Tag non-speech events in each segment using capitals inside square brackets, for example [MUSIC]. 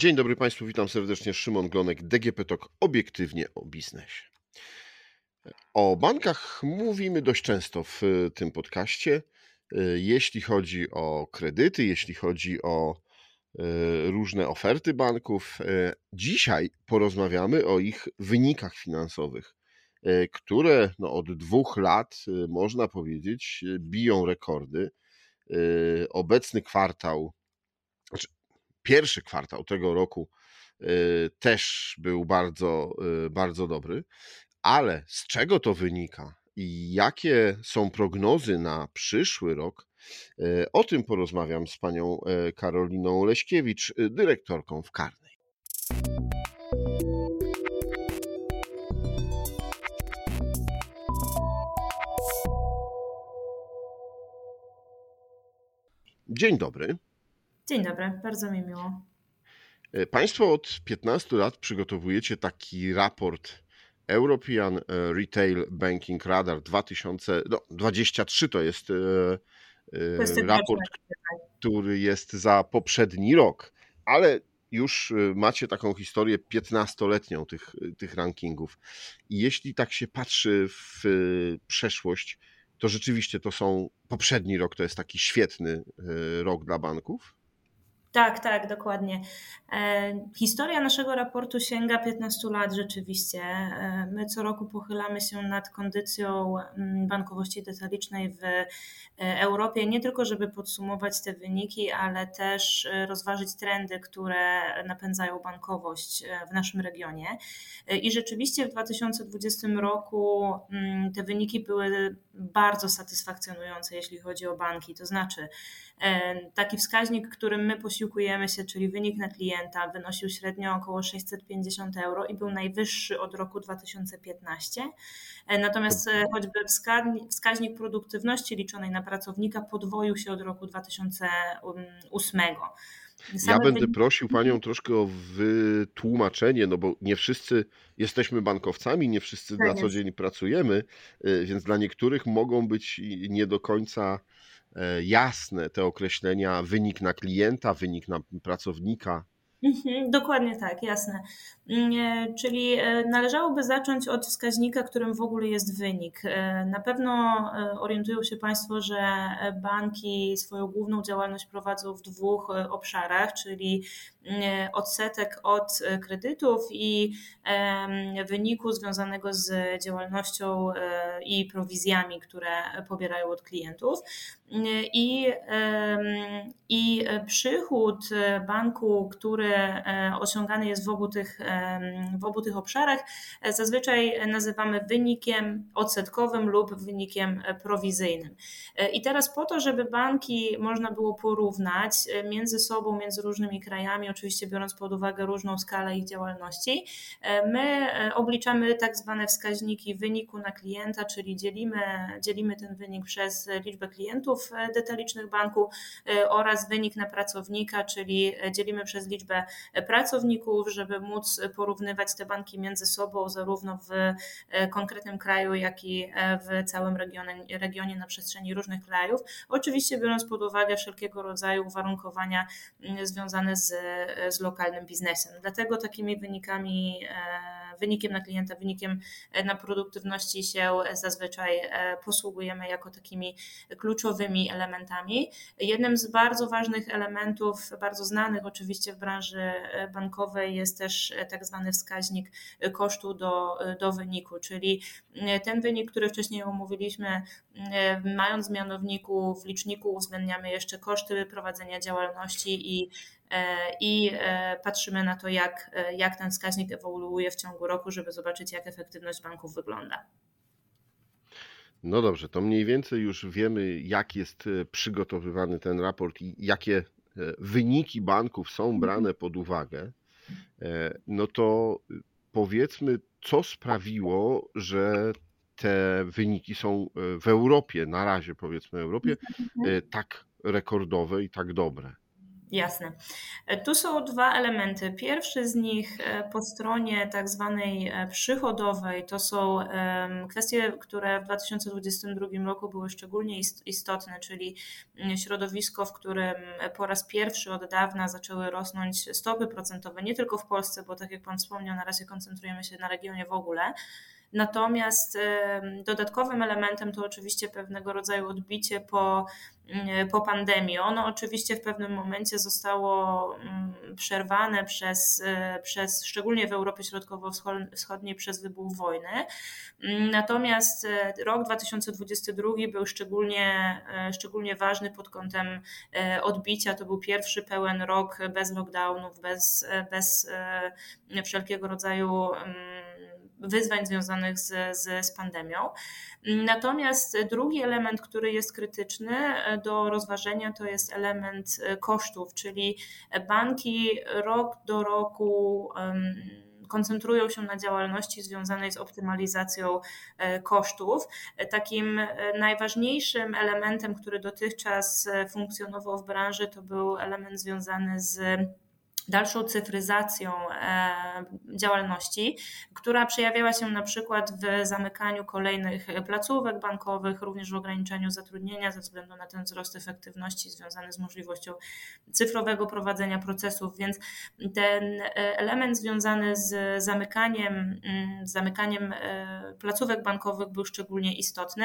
Dzień dobry Państwu, witam serdecznie. Szymon Glonek, DGP Talk, obiektywnie o biznesie. O bankach mówimy dość często w tym podcaście. Jeśli chodzi o kredyty, jeśli chodzi o e, różne oferty banków, dzisiaj porozmawiamy o ich wynikach finansowych, które no, od dwóch lat, można powiedzieć, biją rekordy. Obecny kwartał, znaczy pierwszy kwartał tego roku też był bardzo, bardzo dobry, ale z czego to wynika i jakie są prognozy na przyszły rok, o tym porozmawiam z panią Karoliną Leśkiewicz, dyrektorką w Karnej. Dzień dobry. Dzień dobry, bardzo mi miło. E, państwo od 15 lat przygotowujecie taki raport European e, Retail Banking Radar 2023 no, to jest, e, to jest raport, który jest za poprzedni rok, ale już macie taką historię 15-letnią tych, tych rankingów. I jeśli tak się patrzy w przeszłość, to rzeczywiście to są poprzedni rok, to jest taki świetny rok dla banków? Tak, tak, dokładnie. E, historia naszego raportu sięga 15 lat rzeczywiście. E, my co roku pochylamy się nad kondycją mm, bankowości detalicznej w e, Europie, nie tylko żeby podsumować te wyniki, ale też rozważyć trendy, które napędzają bankowość w naszym regionie. I rzeczywiście w 2020 roku mm, te wyniki były bardzo satysfakcjonujące, jeśli chodzi o banki. To znaczy, taki wskaźnik, którym my posiłkujemy się, czyli wynik na klienta, wynosił średnio około 650 euro i był najwyższy od roku 2015. E, natomiast e, choćby wskaźnik produktywności liczonej na pracownika podwoił się od roku 2008. Same ja będę prosił Panią troszkę o wytłumaczenie, no bo nie wszyscy jesteśmy bankowcami, nie wszyscy tak na co dzień pracujemy, e, więc dla niektórych mogą być nie do końca jasne te określenia, wynik na klienta, wynik na pracownika. Mhm, dokładnie tak, jasne. Mm, e, czyli e, należałoby zacząć od wskaźnika, którym w ogóle jest wynik. Na pewno orientują się Państwo, że banki swoją główną działalność prowadzą w dwóch obszarach, czyli odsetek od kredytów i wyniku związanego z działalnością i prowizjami, które pobierają od klientów. I, I przychód banku, który e, osiągany jest w obu, tych, w obu tych obszarach, e, zazwyczaj nazywamy wynikiem odsetkowym lub wynikiem prowizyjnym. E, I teraz po to, żeby banki można było porównać między sobą, między różnymi krajami, oczywiście biorąc pod uwagę różną skalę ich działalności, my obliczamy tak zwane wskaźniki wyniku na klienta, czyli dzielimy, dzielimy ten wynik przez liczbę klientów E, detalicznych banku e, oraz wynik na pracownika, czyli dzielimy przez liczbę pracowników, żeby móc porównywać te banki między sobą, zarówno w e, konkretnym kraju, jak i w całym regionie, regionie na przestrzeni różnych krajów. Oczywiście biorąc pod uwagę wszelkiego rodzaju uwarunkowania związane z, z lokalnym biznesem. Dlatego takimi wynikami, wynikiem na klienta, wynikiem na produktywności się zazwyczaj posługujemy jako takimi kluczowymi elementami. Jednym z bardzo ważnych elementów, bardzo znanych oczywiście w branży e, bankowej jest też e, tak zwany wskaźnik kosztu do, e, do wyniku, czyli ten wynik, który wcześniej omówiliśmy, mając w mianowniku, w liczniku uwzględniamy jeszcze koszty prowadzenia działalności i i patrzymy na to, jak, jak ten wskaźnik ewoluuje w ciągu roku, żeby zobaczyć, jak efektywność banków wygląda. No dobrze, to mniej więcej już wiemy, jak jest e, przygotowywany ten raport i jakie e, wyniki banków są mhm. brane pod uwagę. E, no to powiedzmy, co sprawiło, że te wyniki są w Europie, na razie powiedzmy Europie, mhm. tak rekordowe i tak dobre. Jasne. Tu są dwa elementy. Pierwszy z nich po stronie tak zwanej przychodowej to są kwestie, które w 2022 roku były szczególnie istotne, czyli mm, środowisko, w którym po raz pierwszy od dawna zaczęły rosnąć stopy procentowe, nie tylko w Polsce, bo tak jak Pan wspomniał, na razie koncentrujemy się na regionie w ogóle Natomiast dodatkowym elementem to oczywiście pewnego rodzaju odbicie po, mm, po pandemii. Ono oczywiście w pewnym momencie zostało mm, przerwane przez, e, przez szczególnie w Europie Środkowo-Wschodniej przez wybuch wojny. Mm, natomiast e, rok 2022 był szczególnie, e, szczególnie ważny pod kątem odbicia. To był pierwszy pełen rok bez lockdownów, bez, bez wszelkiego rodzaju wyzwań związanych z, z, z pandemią. Natomiast drugi element, który jest krytyczny e, do rozważenia, to jest element e, kosztów, czyli banki rok do roku koncentrują się na działalności związanej z optymalizacją e, kosztów. Takim najważniejszym elementem, który dotychczas funkcjonował w branży, to był element związany z dalszą cyfryzacją e, działalności, która przejawiała się na przykład w zamykaniu kolejnych placówek bankowych, również w ograniczeniu zatrudnienia ze względu na ten wzrost efektywności związany z możliwością cyfrowego prowadzenia procesów, więc ten e, element związany z zamykaniem, mm, zamykaniem e, placówek bankowych był szczególnie istotny.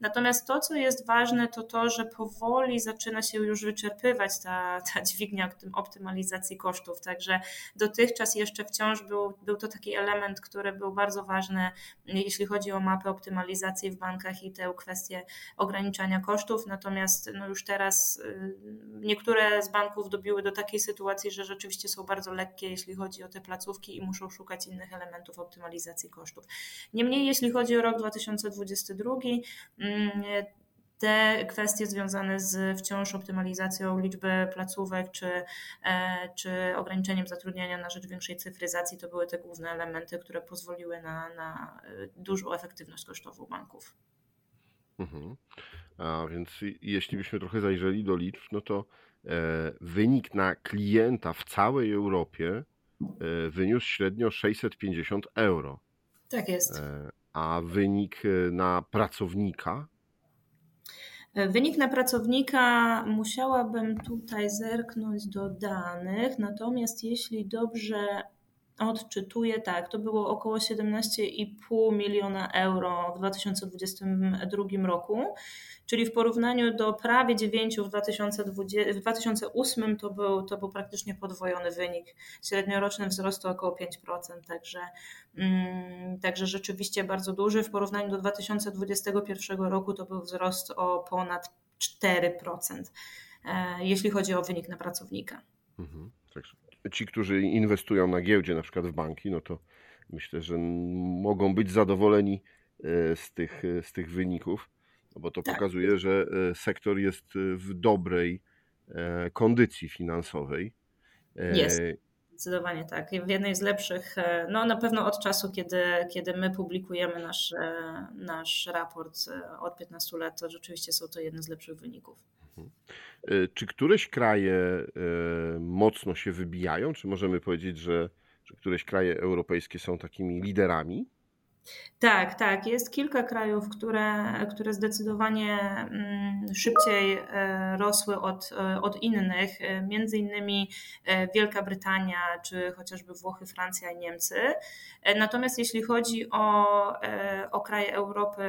Natomiast to, co jest ważne, to to, że powoli zaczyna się już wyczerpywać ta, ta dźwignia optymalizacji kosztów kosztów. Także dotychczas jeszcze wciąż był, był to taki element, który był bardzo ważny, jeśli chodzi o mapę optymalizacji w bankach i tę kwestię ograniczania kosztów. Natomiast no już teraz y, niektóre z banków dobiły do takiej sytuacji, że rzeczywiście są bardzo lekkie, jeśli chodzi o te placówki i muszą szukać innych elementów optymalizacji kosztów. Niemniej, jeśli chodzi o rok 2022, te kwestie związane z wciąż optymalizacją liczby placówek czy, e, czy ograniczeniem zatrudniania na rzecz większej cyfryzacji to były te główne elementy, które pozwoliły na, na e, dużą efektywność kosztową banków. Mhm. A więc jeśli byśmy trochę zajrzeli do liczb, no to e, wynik na klienta w całej Europie wyniósł średnio 650 euro. Tak jest. A wynik na pracownika Wynik na pracownika musiałabym tutaj zerknąć do danych, natomiast jeśli dobrze odczytuję, tak, to było około 17,5 miliona euro w 2022 roku czyli w porównaniu do prawie 9 w, 2020, w 2008 to był, to był praktycznie podwojony wynik. Średnioroczny wzrost to około 5%, także, mm, także rzeczywiście bardzo duży. W porównaniu do 2021 roku to był wzrost o ponad 4%, e, jeśli chodzi o wynik na pracownika. Mhm. Ci, którzy inwestują na giełdzie, na przykład w banki, no to myślę, że mogą być zadowoleni e, z tych, z tych wyników. No bo to tak. pokazuje, że e, sektor jest e, w dobrej e, kondycji finansowej. Jest. Zdecydowanie tak. W jednej z lepszych, no na pewno od czasu, kiedy, kiedy my publikujemy nasz, nasz raport od 15 lat, to rzeczywiście są to jedne z lepszych wyników. Mhm. Czy któreś kraje mocno się wybijają? Czy możemy powiedzieć, że, że któreś kraje europejskie są takimi liderami? Tak, tak. Jest kilka krajów, które, które zdecydowanie mm, szybciej e, rosły od, e, od innych, e, między innymi Wielka Brytania, czy chociażby Włochy, Francja i Niemcy. Natomiast jeśli chodzi o, o kraje Europy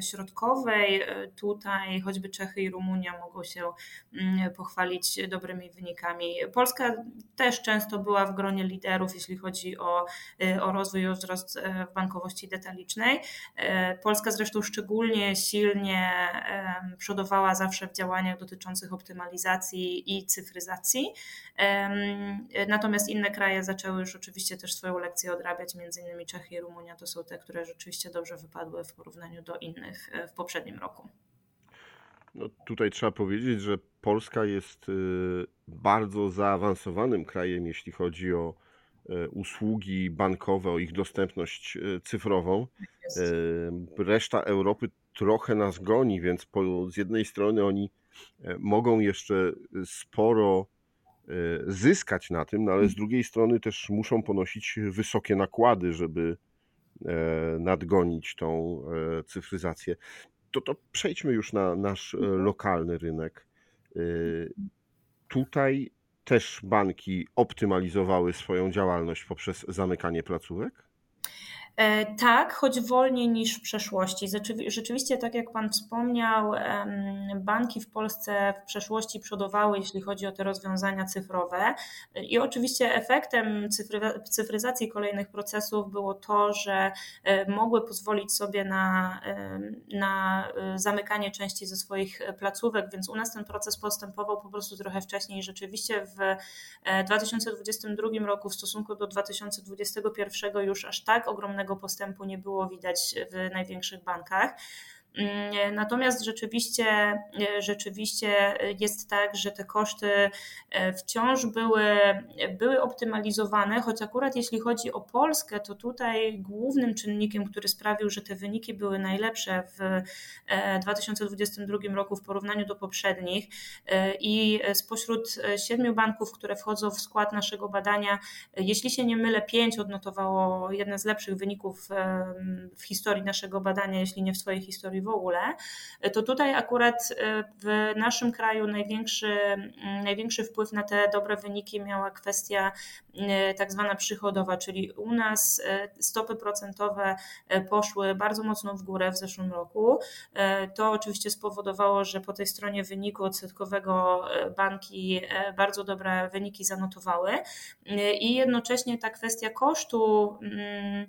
Środkowej, tutaj choćby Czechy i Rumunia mogą się mm, pochwalić dobrymi wynikami. Polska też często była w gronie liderów, jeśli chodzi o, o rozwój i wzrost w bankowości detalicznej. E, Polska zresztą szczególnie silnie przodowała zawsze w działaniach dotyczących optymalizacji i cyfryzacji. Natomiast inne kraje zaczęły już oczywiście też swoją lekcję odrabiać, między innymi Czechy i Rumunia to są te, które rzeczywiście dobrze wypadły w porównaniu do innych e, w poprzednim roku. No, tutaj trzeba powiedzieć, że Polska jest y, bardzo zaawansowanym krajem, jeśli chodzi o usługi bankowe, o ich dostępność e, cyfrową. E, reszta Europy trochę nas goni, więc po, z jednej strony oni mogą jeszcze sporo zyskać na tym, no ale z drugiej strony też muszą ponosić wysokie nakłady, żeby nadgonić tą cyfryzację. To, to przejdźmy już na nasz lokalny rynek. Tutaj też banki optymalizowały swoją działalność poprzez zamykanie placówek? E, tak, choć wolniej niż w przeszłości. Rzeczywiście, tak jak Pan wspomniał, banki w Polsce w przeszłości przodowały, jeśli chodzi o te rozwiązania cyfrowe. I oczywiście efektem cyfryzacji kolejnych procesów było to, że e, mogły pozwolić sobie na, na e, zamykanie części ze swoich placówek, więc u nas ten proces postępował po prostu trochę wcześniej. Rzeczywiście w 2022 roku w stosunku do 2021 już aż tak ogromnego żadnego postępu nie było widać w największych bankach. Mm, natomiast rzeczywiście, e, rzeczywiście jest tak, że te koszty e, wciąż były, były optymalizowane, choć akurat jeśli chodzi o Polskę, to tutaj głównym czynnikiem, który sprawił, że te wyniki były najlepsze w 2022 e, roku w porównaniu do poprzednich i spośród siedmiu banków, które wchodzą w skład naszego badania, jeśli się nie mylę, pięć odnotowało jeden z lepszych wyników w historii naszego badania, jeśli nie w swojej historii w ogóle, to tutaj akurat e, w naszym kraju największy, mm, największy wpływ na te dobre wyniki miała kwestia e, tak zwana przychodowa, czyli u nas e, stopy procentowe poszły bardzo mocno w górę w zeszłym roku. To oczywiście spowodowało, że po tej stronie wyniku odsetkowego banki bardzo dobre wyniki zanotowały i jednocześnie ta kwestia kosztu mm,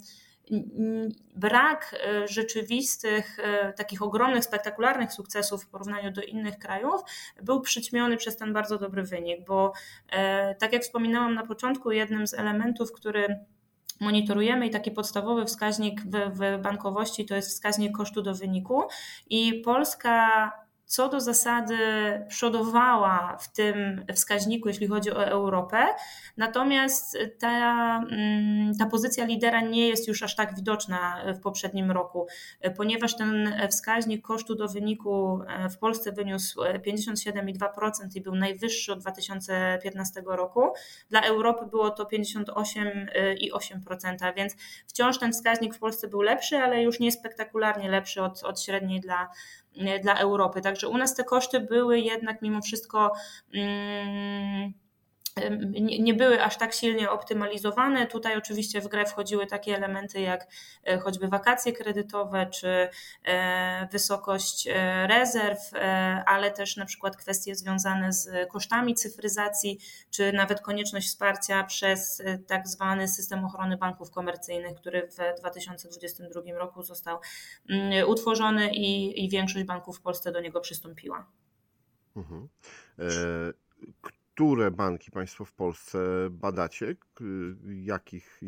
brak e, rzeczywistych, e, takich ogromnych, spektakularnych sukcesów w porównaniu do innych krajów był przyćmiony przez ten bardzo dobry wynik, bo e, tak jak wspominałam na początku, jednym z elementów, który monitorujemy i taki podstawowy wskaźnik w, w bankowości to jest wskaźnik kosztu do wyniku i Polska co do zasady przodowała w tym wskaźniku, jeśli chodzi o Europę, natomiast ta, mm, ta pozycja lidera nie jest już aż tak widoczna w poprzednim roku, ponieważ ten wskaźnik kosztu do wyniku w Polsce wyniósł 57,2% i był najwyższy od 2015 roku. Dla Europy było to 58,8%, więc wciąż ten wskaźnik w Polsce był lepszy, ale już nie spektakularnie lepszy od, od średniej dla E, dla Europy. Także u nas te koszty były jednak mimo wszystko. Mm, nie były aż tak silnie optymalizowane. Tutaj oczywiście w grę wchodziły takie elementy jak e, choćby wakacje kredytowe czy e, wysokość e, rezerw, ale też na przykład kwestie związane z kosztami cyfryzacji, czy nawet konieczność wsparcia przez tak zwany system ochrony banków komercyjnych, który w 2022 roku został mm, utworzony i, i większość banków w Polsce do niego przystąpiła. Mhm. E które banki Państwo w Polsce badacie? Jakich,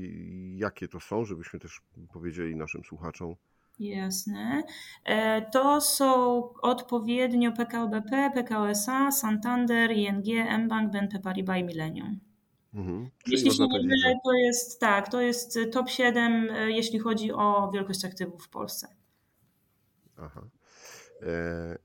jakie to są, żebyśmy też powiedzieli naszym słuchaczom? Jasne. E, to są odpowiednio PKO BP, PKO SA, Santander, ING, mBank, BNP Paribas i Millennium. Mhm. Jeśli się nie mylę, to jest tak, to jest top 7, e, jeśli chodzi o wielkość aktywów w Polsce. Aha. E,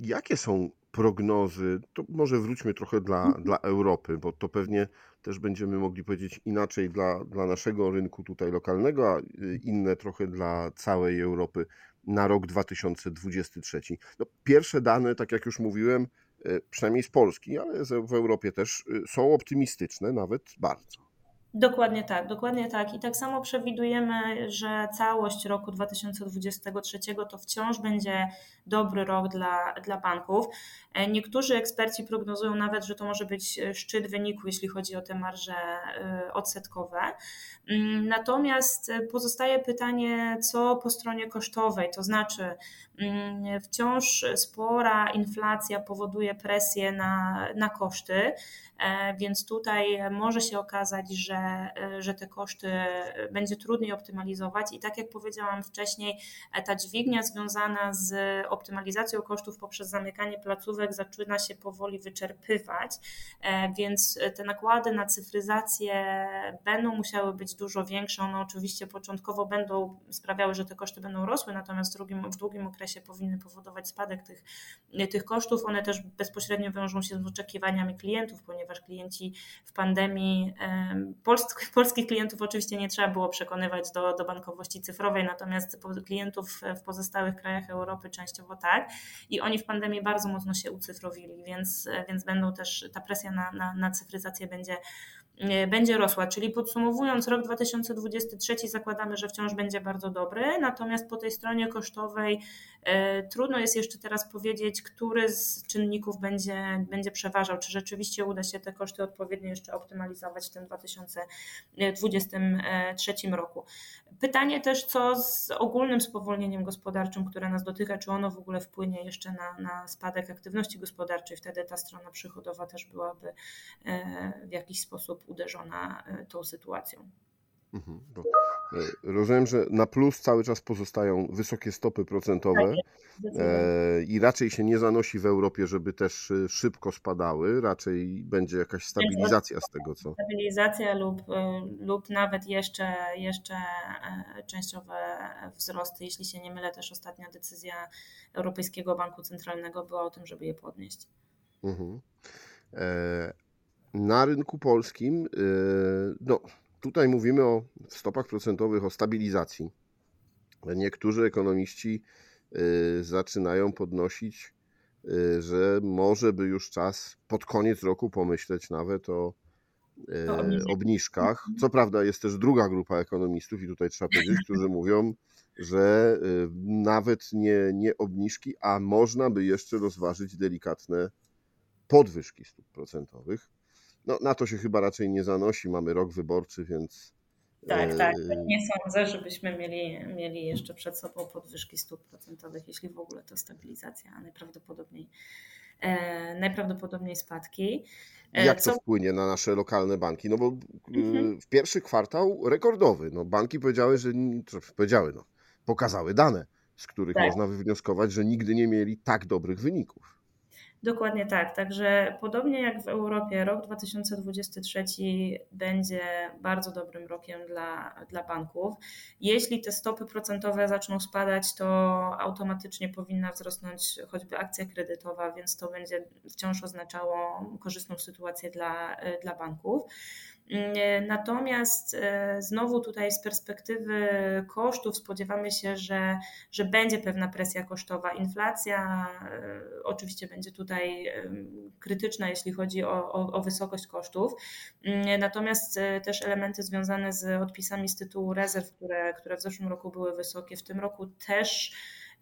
jakie są prognozy, to może wróćmy trochę dla, mhm. dla Europy, bo to pewnie też będziemy mogli powiedzieć inaczej dla, dla naszego rynku tutaj lokalnego, a y, inne trochę dla całej Europy na rok 2023. No, pierwsze dane, tak jak już mówiłem, y, przynajmniej z Polski, ale w Europie też y, są optymistyczne, nawet bardzo. Dokładnie tak, dokładnie tak. I tak samo przewidujemy, że całość roku 2023 to wciąż będzie dobry rok dla, dla banków. E, niektórzy eksperci prognozują nawet, że to może być szczyt wyniku, jeśli chodzi o te marże e, odsetkowe. Mm, natomiast pozostaje pytanie, co po stronie kosztowej, to znaczy mm, wciąż spora inflacja powoduje presję na, na koszty, e, więc tutaj może się okazać, że że te koszty będzie trudniej optymalizować i tak jak powiedziałam wcześniej, ta dźwignia związana z optymalizacją kosztów poprzez zamykanie placówek zaczyna się powoli wyczerpywać, więc te nakłady na cyfryzację będą musiały być dużo większe. One oczywiście początkowo będą sprawiały, że te koszty będą rosły, natomiast w drugim, w długim okresie powinny powodować spadek tych, tych kosztów. One też bezpośrednio wiążą się z oczekiwaniami klientów, ponieważ klienci w pandemii, polskich, [LAUGHS] polskich klientów oczywiście nie trzeba było przekonywać do, do bankowości cyfrowej, natomiast klientów w pozostałych krajach Europy częściowo tak. I oni w pandemii bardzo mocno się ucyfrowili, więc, więc będą też, ta presja na, na, na cyfryzację będzie będzie rosła. Czyli podsumowując, rok 2023 zakładamy, że wciąż będzie bardzo dobry, natomiast po tej stronie kosztowej e, trudno jest jeszcze teraz powiedzieć, który z czynników będzie, będzie przeważał, czy rzeczywiście uda się te koszty odpowiednio jeszcze optymalizować w tym 2023 roku. Pytanie też, co z ogólnym spowolnieniem gospodarczym, które nas dotyka, czy ono w ogóle wpłynie jeszcze na, na spadek aktywności gospodarczej, wtedy ta strona przychodowa też byłaby e, w jakiś sposób uderzona e, tą sytuacją. Mhm, e, rozumiem, że na plus cały czas pozostają wysokie stopy procentowe tak i raczej się nie zanosi w Europie, żeby też szybko spadały, raczej będzie jakaś stabilizacja z tego co. Stabilizacja lub, lub nawet jeszcze, jeszcze częściowe wzrosty. Jeśli się nie mylę, też ostatnia decyzja Europejskiego Banku Centralnego była o tym, żeby je podnieść. Mhm na rynku polskim, y, no tutaj mówimy o stopach procentowych, o stabilizacji. Niektórzy ekonomiści y, zaczynają podnosić, y, że może by już czas pod koniec roku pomyśleć nawet o obniżkach. Co prawda jest też druga grupa ekonomistów i tutaj trzeba powiedzieć, [LAUGHS] którzy mówią, że nawet nie, nie obniżki, a można by jeszcze rozważyć delikatne podwyżki stóp procentowych. No, na to się chyba raczej nie zanosi. Mamy rok wyborczy, więc. Tak, tak. E, nie sądzę, żebyśmy mieli, mieli jeszcze przed sobą podwyżki stóp procentowych, jeśli w ogóle to stabilizacja, a najprawdopodobniej, e, najprawdopodobniej spadki. E, Jak to Co... wpłynie na nasze lokalne banki? No bo mhm. w pierwszy kwartał rekordowy. No, banki powiedziały, że powiedziały, no, pokazały dane, z których tak. można wywnioskować, że nigdy nie mieli tak dobrych wyników. Dokładnie tak. Także podobnie jak w Europie, rok 2023 będzie bardzo dobrym rokiem dla, dla banków. Jeśli te stopy procentowe zaczną spadać, to automatycznie powinna wzrosnąć choćby akcja kredytowa, więc to będzie wciąż oznaczało korzystną sytuację dla, dla banków. Mm, natomiast e, znowu tutaj z perspektywy kosztów spodziewamy się, że, że będzie pewna presja kosztowa. Inflacja e, oczywiście będzie tutaj krytyczna, jeśli chodzi o, o, o wysokość kosztów. Natomiast e, też elementy związane z odpisami z tytułu rezerw, które, które w zeszłym roku były wysokie, w tym roku też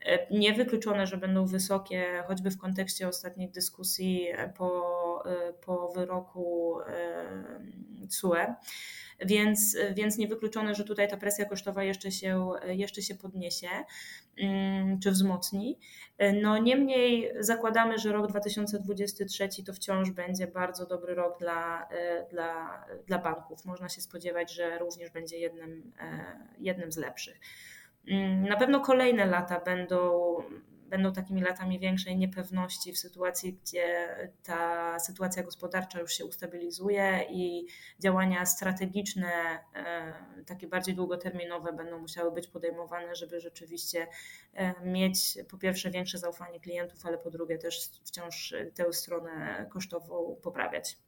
E, niewykluczone, że będą wysokie, choćby w kontekście ostatnich dyskusji po, e, po wyroku CUE. Więc, więc niewykluczone, że tutaj ta presja kosztowa jeszcze się, jeszcze się podniesie mm, czy wzmocni. No niemniej zakładamy, że rok 2023 to wciąż będzie bardzo dobry rok dla, e, dla, dla banków. Można się spodziewać, że również będzie jednym, jednym z lepszych. Mm, na pewno kolejne lata będą, będą takimi latami większej niepewności w sytuacji, gdzie ta sytuacja gospodarcza już się ustabilizuje i działania strategiczne, e, takie bardziej długoterminowe będą musiały być podejmowane, żeby rzeczywiście e, mieć po pierwsze większe zaufanie klientów, ale po drugie też wciąż tę stronę kosztową poprawiać.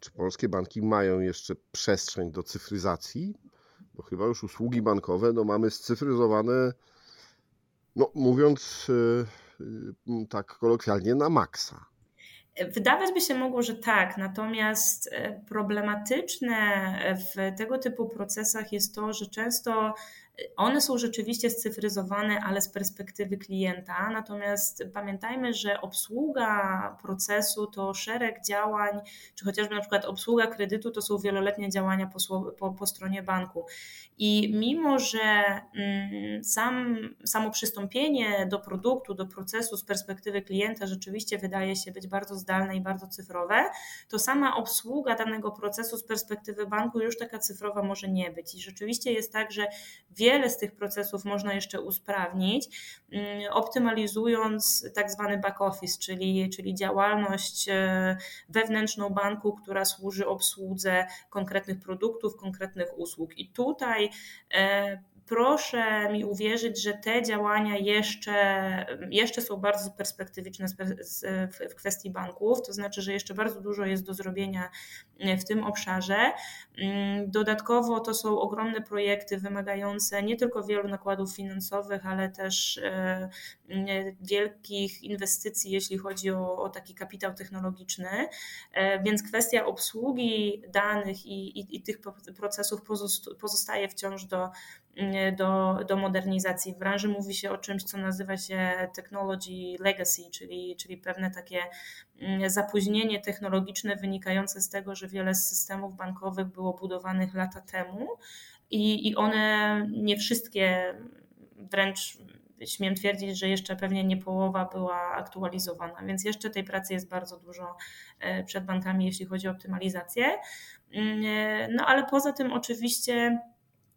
Czy polskie banki mają jeszcze przestrzeń do cyfryzacji? bo chyba już usługi bankowe no, mamy scyfryzowane, no, mówiąc yy, tak kolokwialnie, na maksa. Wydawać by się mogło, że tak, natomiast e, problematyczne w tego typu procesach jest to, że często One są rzeczywiście scyfryzowane, ale z perspektywy klienta. Natomiast pamiętajmy, że obsługa procesu to szereg działań, czy chociażby na przykład obsługa kredytu to są wieloletnie działania po, po, po stronie banku. I mimo, że mm, sam, samo przystąpienie do produktu, do procesu z perspektywy klienta rzeczywiście wydaje się być bardzo zdalne i bardzo cyfrowe, to sama obsługa danego procesu z perspektywy banku już taka cyfrowa może nie być. I rzeczywiście jest tak, że wiele z tych procesów można jeszcze usprawnić, mm, optymalizując tak zwany back office, czyli, czyli działalność e, wewnętrzną banku, która służy obsłudze konkretnych produktów, konkretnych usług. I tutaj e, proszę mi uwierzyć, że te działania jeszcze, jeszcze są bardzo perspektywiczne w kwestii banków, to znaczy, że jeszcze bardzo dużo jest do zrobienia w tym obszarze. Mm, dodatkowo to są ogromne projekty wymagające nie tylko wielu nakładów finansowych, ale też e, wielkich inwestycji, jeśli chodzi o, o taki kapitał technologiczny. E, więc kwestia obsługi danych i, i, i tych procesów pozostaje wciąż do, do, do modernizacji. W branży mówi się o czymś, co nazywa się technology legacy, czyli, czyli pewne takie mm, zapóźnienie technologiczne wynikające z tego, że wiele systemów bankowych było budowanych lata temu i, i one nie wszystkie wręcz śmiem twierdzić, że jeszcze pewnie nie połowa była aktualizowana, więc jeszcze tej pracy jest bardzo dużo e, przed bankami, jeśli chodzi o optymalizację. Mm, e, no ale poza tym oczywiście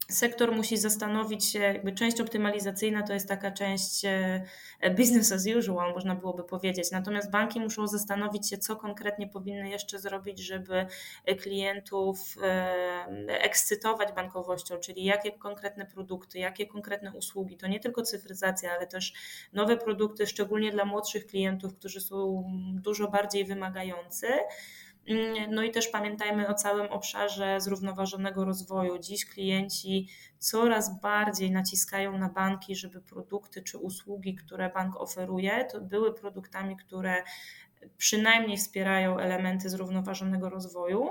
sektor musi zastanowić się, jakby część optymalizacyjna to jest taka część e, business as usual, można byłoby powiedzieć. Natomiast banki muszą zastanowić się, co konkretnie powinny jeszcze zrobić, żeby klientów e, ekscytować bankowością, czyli jakie konkretne produkty, jakie konkretne usługi. To nie tylko cyfryzacja, ale też nowe produkty, szczególnie dla młodszych klientów, którzy są dużo bardziej wymagający. Mm, no i też pamiętajmy o całym obszarze zrównoważonego rozwoju. Dziś klienci coraz bardziej naciskają na banki, żeby produkty czy usługi, które bank oferuje, to były produktami, które przynajmniej wspierają elementy zrównoważonego rozwoju.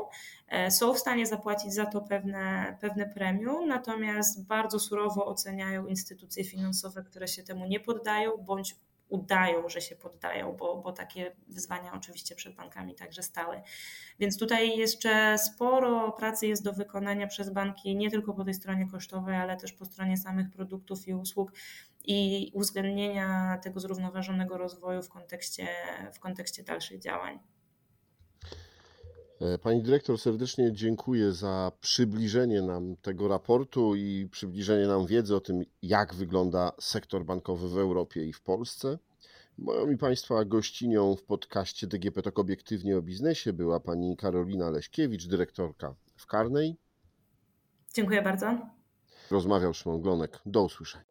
E, są w stanie zapłacić za to pewne, pewne premium, natomiast bardzo surowo oceniają instytucje finansowe, które się temu nie poddają bądź udają, że się poddają, bo, bo takie wyzwania oczywiście przed bankami także stały. Więc tutaj jeszcze sporo pracy jest do wykonania przez banki, nie tylko po tej stronie kosztowej, ale też po stronie samych produktów i usług i uwzględnienia tego zrównoważonego rozwoju w kontekście, w kontekście dalszych działań. E, pani dyrektor, serdecznie dziękuję za przybliżenie nam tego raportu i przybliżenie nam wiedzy o tym, jak wygląda sektor bankowy w Europie i w Polsce. Moją i Państwa gościnią w podcaście DGP Tok Obiektywnie o Biznesie była pani Karolina Leśkiewicz, dyrektorka w Karnej. Dziękuję bardzo. Rozmawiał Szymon Glonek. Do usłyszenia.